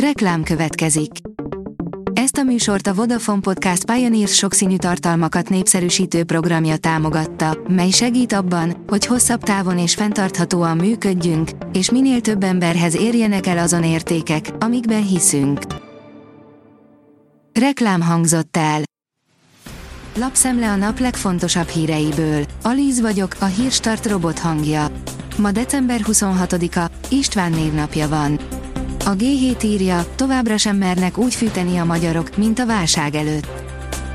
Reklám következik. Ezt a műsort a Vodafone Podcast Pioneers sokszínű tartalmakat népszerűsítő programja támogatta, mely segít abban, hogy hosszabb távon és fenntarthatóan működjünk, és minél több emberhez érjenek el azon értékek, amikben hiszünk. Reklám hangzott el. Lapszemle a nap legfontosabb híreiből. Alíz vagyok, a hírstart robot hangja. Ma december 26-a, István névnapja van. A G7 írja, továbbra sem mernek úgy fűteni a magyarok, mint a válság előtt.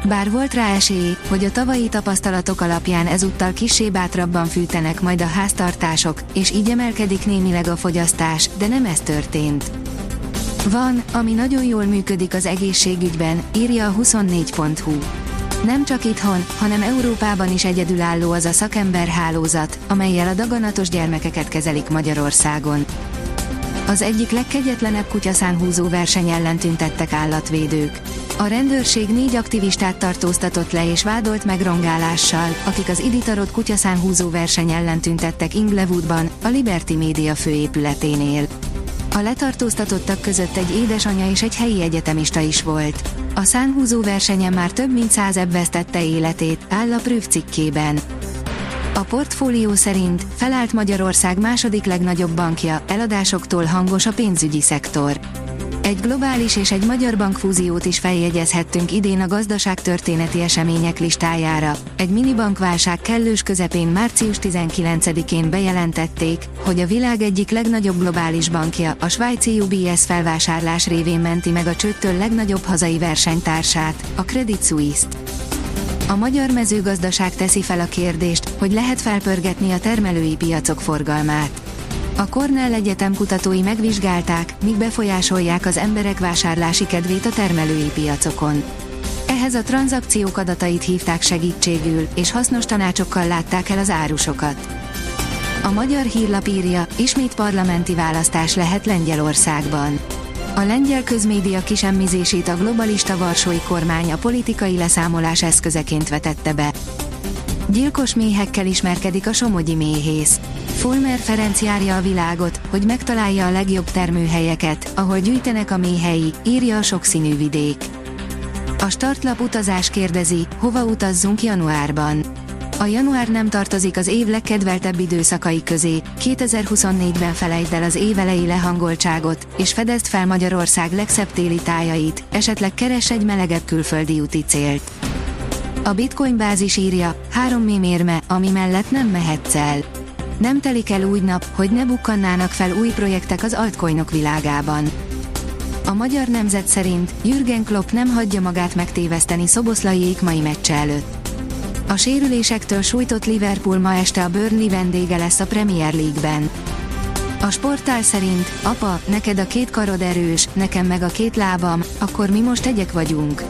Bár volt rá esély, hogy a tavalyi tapasztalatok alapján ezúttal kisé bátrabban fűtenek majd a háztartások, és így emelkedik némileg a fogyasztás, de nem ez történt. Van, ami nagyon jól működik az egészségügyben, írja a 24.hu. Nem csak itthon, hanem Európában is egyedülálló az a szakemberhálózat, amelyel a daganatos gyermekeket kezelik Magyarországon. Az egyik legkegyetlenebb kutyaszánhúzó verseny ellen tüntettek állatvédők. A rendőrség négy aktivistát tartóztatott le és vádolt megrongálással, akik az Iditarot kutyaszánhúzó verseny ellen tüntettek Inglewoodban, a Liberty Media főépületénél. A letartóztatottak között egy édesanyja és egy helyi egyetemista is volt. A szánhúzó versenyen már több mint száz vesztette életét, áll a Prüv cikkében. A portfólió szerint felállt Magyarország második legnagyobb bankja, eladásoktól hangos a pénzügyi szektor. Egy globális és egy magyar bankfúziót is feljegyezhettünk idén a gazdaság történeti események listájára. Egy minibankválság kellős közepén március 19-én bejelentették, hogy a világ egyik legnagyobb globális bankja, a svájci UBS felvásárlás révén menti meg a csőttől legnagyobb hazai versenytársát, a Credit Suisse-t. A magyar mezőgazdaság teszi fel a kérdést, hogy lehet felpörgetni a termelői piacok forgalmát. A Cornell Egyetem kutatói megvizsgálták, mik befolyásolják az emberek vásárlási kedvét a termelői piacokon. Ehhez a tranzakciók adatait hívták segítségül, és hasznos tanácsokkal látták el az árusokat. A magyar hírlap írja, ismét parlamenti választás lehet Lengyelországban. A lengyel közmédia kisemmizését a globalista varsói kormány a politikai leszámolás eszközeként vetette be. Gyilkos méhekkel ismerkedik a somogyi méhész. Fulmer Ferenc járja a világot, hogy megtalálja a legjobb termőhelyeket, ahol gyűjtenek a méhei, írja a sokszínű vidék. A startlap utazás kérdezi, hova utazzunk januárban. A január nem tartozik az év legkedveltebb időszakai közé, 2024-ben felejtsd el az évelei lehangoltságot, és fedezd fel Magyarország legszebb téli tájait, esetleg keres egy melegebb külföldi úti célt. A Bitcoin bázis írja, három mémérme, ami mellett nem mehetsz el. Nem telik el úgy nap, hogy ne bukkannának fel új projektek az altcoinok világában. A magyar nemzet szerint Jürgen Klopp nem hagyja magát megtéveszteni Szoboszlaiék mai meccse előtt. A sérülésektől sújtott Liverpool ma este a Burnley vendége lesz a Premier League-ben. A sportál szerint, apa, neked a két karod erős, nekem meg a két lábam, akkor mi most egyek vagyunk.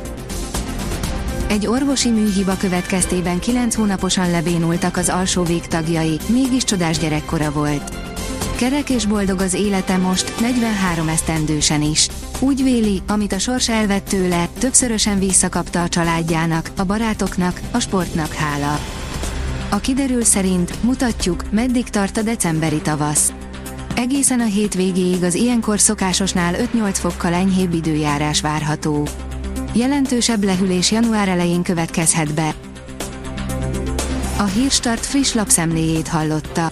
Egy orvosi műhiba következtében 9 hónaposan lebénultak az alsó végtagjai, mégis csodás gyerekkora volt. Kerek és boldog az élete most, 43 esztendősen is. Úgy véli, amit a sors elvett tőle, többszörösen visszakapta a családjának, a barátoknak, a sportnak hála. A kiderül szerint mutatjuk, meddig tart a decemberi tavasz. Egészen a hétvégéig az ilyenkor szokásosnál 5-8 fokkal enyhébb időjárás várható. Jelentősebb lehűlés január elején következhet be. A Hírstart friss lapszemléjét hallotta.